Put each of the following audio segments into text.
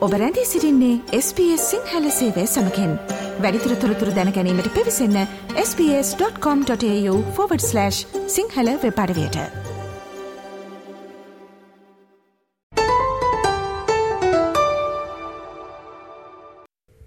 ඔබ රැඳී සිරින්නේ SBS සිංහල සේවය සමකෙන් වැඩිතුර තොරතුර දැනැනීමට පිවිසන්න ps.com.ta/ සිංහල වෙපඩවයට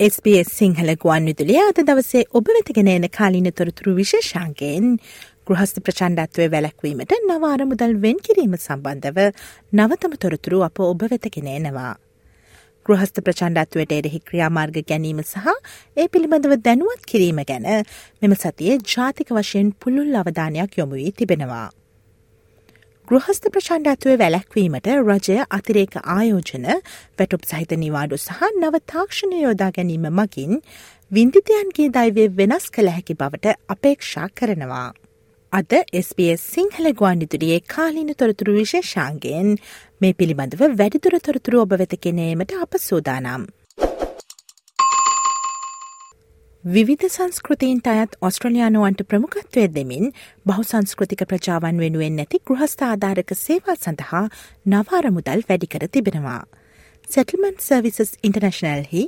SBS සිංහල ගුවන් විදුලිය අද දවසේ ඔබ වෙතගෙන එන කාලින තොරතුරු විශේෂාන්ගෙන් ගෘහස්ත ප්‍රචණ්ඩත්වය වැලැක්වීමට නවාර මුදල් වෙන් කිරීම සම්බන්ධව නවතම තොරතුරු අප ඔබ වෙතගෙන එනවා. ගෘහස්ත ප්‍රචණ්ඩත්වයට එරෙහි ක්‍රියාමාර්ග ගැනීම සහ ඒ පිළිබඳව දැනුවත් කිරීම ගැන මෙම සතියේ ජාතික වශයෙන් පුළුල් අවධානයක් යොමු වී තිබෙනවා. ගෘහස්ත ප්‍රචණ්ඩත්වය වැලැක්වීමට රජය අතිරේක ආයෝජන වැටුප් සහිත නිවාඩු සහ නව තාක්ෂණය යෝදා ගැනීම මගින් වින්දිතයන්ගේ දයිවේ වෙනස් කළ හැකි බවට අපේක්ෂා කරනවා. අද SBS සිංහල ගුවන්නිතුරියේ කාලීන තොරතුරු විශේෂාන්ගෙන් මේ පිළිබඳව වැඩිදුර තොරතුරු ඔබ වෙත කෙනීමට අප සූදානම්. විවිධ සංස්කෘතිීන්ට අයත් ඔස්ට්‍රලයානුවන්ට ප්‍රමුඛත්වය දෙමින් බහු සංස්කෘතික ප්‍රජාවන් වෙනුවෙන් නැති ගෘහස්ථාධාරක සේවා සඳහා නවාර මුදල් වැඩිකර තිබෙනවා. සෙටල්මන් සර්විසස් ඉන්ටර්නශනල්හි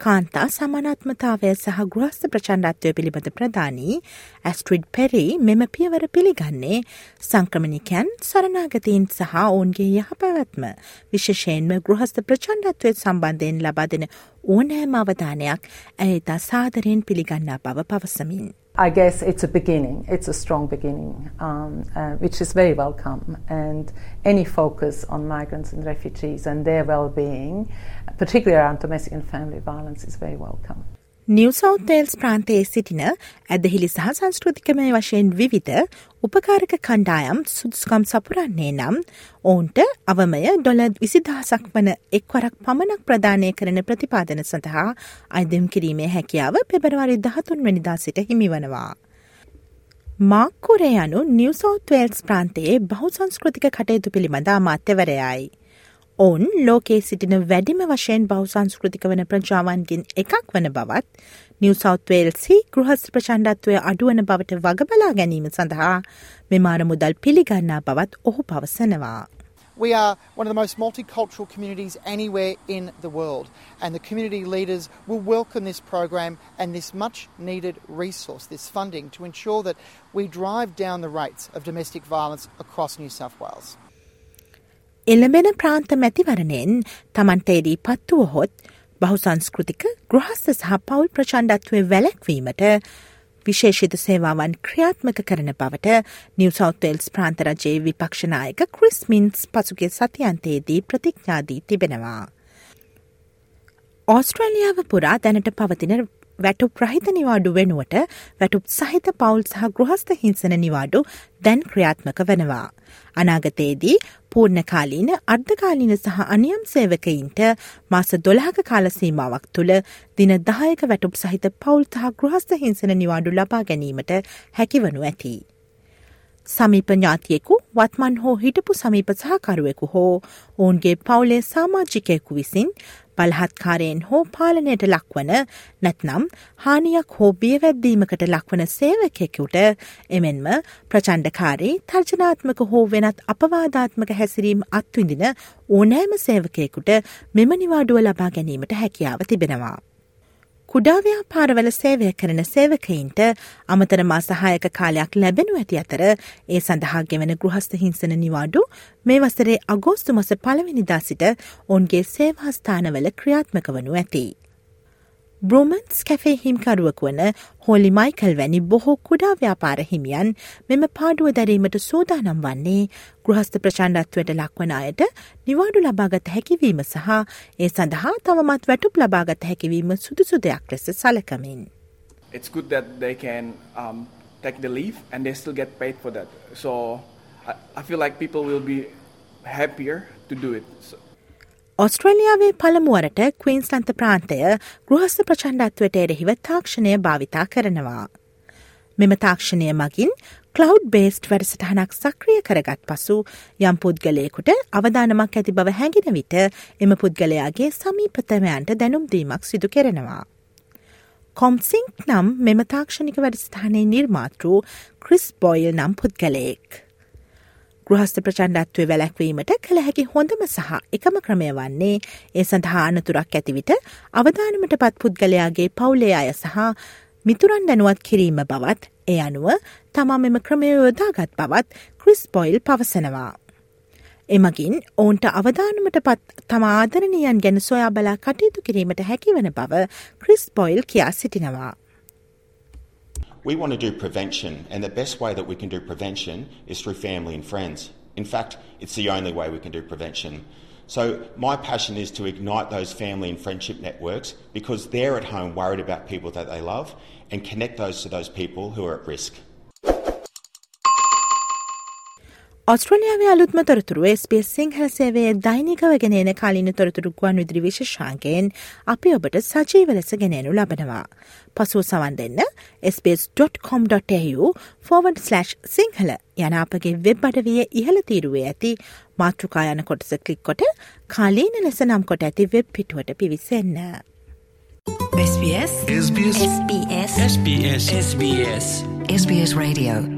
කාන්තා සමනත්මතාවය සහ ගෘහස්ත ප්‍රචණ්ඩත්වය පිළිබඳ ප්‍රධානී ඇස්ට්‍රිඩ් පෙරි මෙම පියවර පිළිගන්නේ සංක්‍රමණිකයන් සරනාගතීන් සහ ඔවුන්ගේ යහ පැවැත්ම විශෂයෙන්ම ගෘහස්ත ප්‍රචණ්ඩත්වය සම්බන්ධයෙන් ලබා දෙන ඕනෑම අවධානයක් ඇයතා සාදරයෙන් පිළිගන්නා බව පවසමින්. I guess it's a beginning, it's a strong beginning, um, uh, which is very welcome. And any focus on migrants and refugees and their well being, particularly around domestic and family violence, is very welcome. New South Wales ප්‍රාන්තයේ සිටින ඇදහිලි සහ සංස්කෘතිකමය වශයෙන් විවිධ උපකාරක කණ්ඩායම් සුදුස්කම් සපුරන්නේ නම් ඔවුන්ට අවමය ඩොල විසිදහසක් වන එක්වරක් පමණක් ප්‍රධානය කරන ප්‍රතිපාදන සඳහා අයිදම් කිරීමේ හැකියාව පෙබරවාරි දහතුන් වැනිදා සිට හිමිවනවා. මාක්කුරේ යනු නිවසෝත්වේල්ස් ප්‍රාන්තයේ බහු සංස්කෘතික කටයුතු පිළිබඳ අමාත්‍යවරයයි. ඔවුන් ලෝකයේ සිටින වැඩිම වශයෙන් බෞසංස්කෘතික වන ප්‍රජාවන්ගෙන් එකක් වන බවත් නිවසෞත්වේල්සි ගෘහස් ප්‍රචණ්ඩත්වය අඩුවන බවට වගබලා ගැනීම සඳහා මෙමාර මුදල් පිළිගන්නා බවත් ඔහු පවසනවා. We are one of the most multicultural communities anywhere in the world, and the community leaders will welcome this program and this much needed resource, this funding, to ensure that we drive down the rates of domestic violence across New South Wales. එළඹෙන ප්‍රාන්ත මැතිවරණයෙන් තමන්ට එදී පත්තුවහොත් බහුසංස්කෘතික ගෘහස්ත සහ පවුල් ප්‍රචණ්ඩත්වය වැලැක්වීමට විශේෂිත සේවාවන් ක්‍රියාත්මක කරන බවට නිවසෞතෙල්ස් ප්‍රාන්තරජයේ විපක්ෂනායක ක්‍රිස්මින්ස් පසුගේ සතියන්තයේදී ප්‍රතිඥාදී තිබෙනවා. ඕස්ට්‍රලියාව පුරා දැනට පවතින වැටුප් රහිත නිවාඩු වෙනුවට වැටුප් සහිත පවුල් සහ ගෘහස්ත හිංසන නිවාඩු දැන් ක්‍රියාත්මක වනවා. අනාගතයේදී පූර්ණකාලීන අර්ධකාලීන සහ අනියම් සේවකයින්ට මාස දොළහක කාලසීමාවක් තුළ දින දායක වැටුප් සහිත පවුල් සහ ගෘහස්ත හිංසන නිවාඩු ලබා ගැනීමට හැකිවනු ඇති. සමීප ඥාතියෙකු වත්මන් හෝ හිටපු සමීප සහකරුවෙකු හෝ ඔවුන්ගේ පවුලේ සාමාජිකයෙකු විසින් බලහත්කාරයෙන් හෝ පාලනයට ලක්වන නැත්නම් හානියක් හෝ බියවැද්දීමකට ලක්වන සේවකෙකුට එමෙන්ම ප්‍රචණ්ඩකාරී තර්ජනාත්මක හෝ වෙනත් අපවාධාත්මක හැසිරීම් අත්විඳින ඕනෑම සේවකයෙකුට මෙම නිවාඩුව ලබා ගැනීමට හැකියාව තිබෙනවා. කුඩාව්‍යාපාරවල සේවය කරන සේවකයින්ට අමතර මාසහායක කාලයක් ලැබෙනු ඇති අතර ඒ සඳහා ගෙවන ගෘහස්ත හිංසන නිවාඩු මේ වසරේ අගෝස්තු මස පළවෙනිදා සිට ඔන්ගේ සේවාස්ථානවල ක්‍රියාත්මක වනු ඇති. බ්‍රෝමන්ස් කැෆේ හිම්කරුවක වන හෝලි මයිකල් වැනි බොහෝ කුඩා ව්‍යාපාර හිමියන් මෙම පාඩුව දැරීමට සූදානම් වන්නේ ගෘහස්ත ප්‍රචණ්ඩත්වයට ලක්වන අයට නිවාඩු ලබාගත හැකිවීම සහ ඒ සඳහා තවමත් වැටුප් ලබාගත හැකිවීම සුදුසු දෙයක් ලෙස සලකමින්. It's good that they can um, take the leave and they still get paid for that. So I, I feel like people will be happier to do it. So, ඔස්ට්‍රලියාවේ පළමුුවරට කවීන්ස්ලන්ත ප්‍රාන්තය ගෘහස්ස ප්‍රචණ්ඩත්වට එරෙහිව තාක්ෂණය භාවිතා කරනවා. මෙම තාක්ෂණය මගින් කලව් බේස්ට් වැඩසටහනක් සක්‍රිය කරගත් පසු යම් පුද්ගලයකුට අවධානමක් ඇති බව හැඟෙන විට එම පුද්ගලයාගේ සමීපතමයන්ට දැනුම්දීමක් සිදු කෙරෙනවා. කොම්සිංක් නම් මෙම තාක්ෂණික වැඩසටහනේ නිර්මාතෘ ක්‍රිස් බොයිල් නම් පුද්ගලයෙක්. ගෘහස්ත ප්‍රචණ්ඩත්වය වැලැක්වීමට කළ හැකි හොඳම සහ එකම ක්‍රමය වන්නේ ඒ සඳහා අනතුරක් ඇතිවිට අවධානමට පත් පුද්ගලයාගේ පවුලේ අය සහ මිතුරන් දැනුවත් කිරීම බවත් ඒ අනුව තමා මෙම ක්‍රමය යොදාගත් බවත් ක්‍රිස් පොයිල් පවසනවා. එමගින් ඔවුන්ට අවධානමට පත් තම ආදරණයන් ගැන සොයා බලා කටයුතු කිරීමට හැකිවන බව ක්‍රිස් පොයිල් කියා සිටිනවා. We want to do prevention, and the best way that we can do prevention is through family and friends. In fact, it's the only way we can do prevention. So, my passion is to ignite those family and friendship networks because they're at home worried about people that they love and connect those to those people who are at risk. ඔස්ට්‍රලියාවේ අලුත්ම තොරතුරු space Sinhala සේවයේ දෛනිකව ගෙනන කාලින තොරතුරු ගුවන් විදිරි විශෂාන්කයෙන් අපි ඔබට සජීව ලෙස ගෙනනු ලබනවා. පසුව සවන් දෙන්න SBS.com.au ෆෝවඩ්/ සිංහල යන අපගේ වෙබ් අඩවිය ඉහළ තීරුවේ ඇති මාතෘකා යන කොටස කලික් කොට කාලීන ලෙස නම් කොට ඇති වෙබ් පිටුවට පිවිසන්න. SBS SBS SBS SBS SBS SBS Radio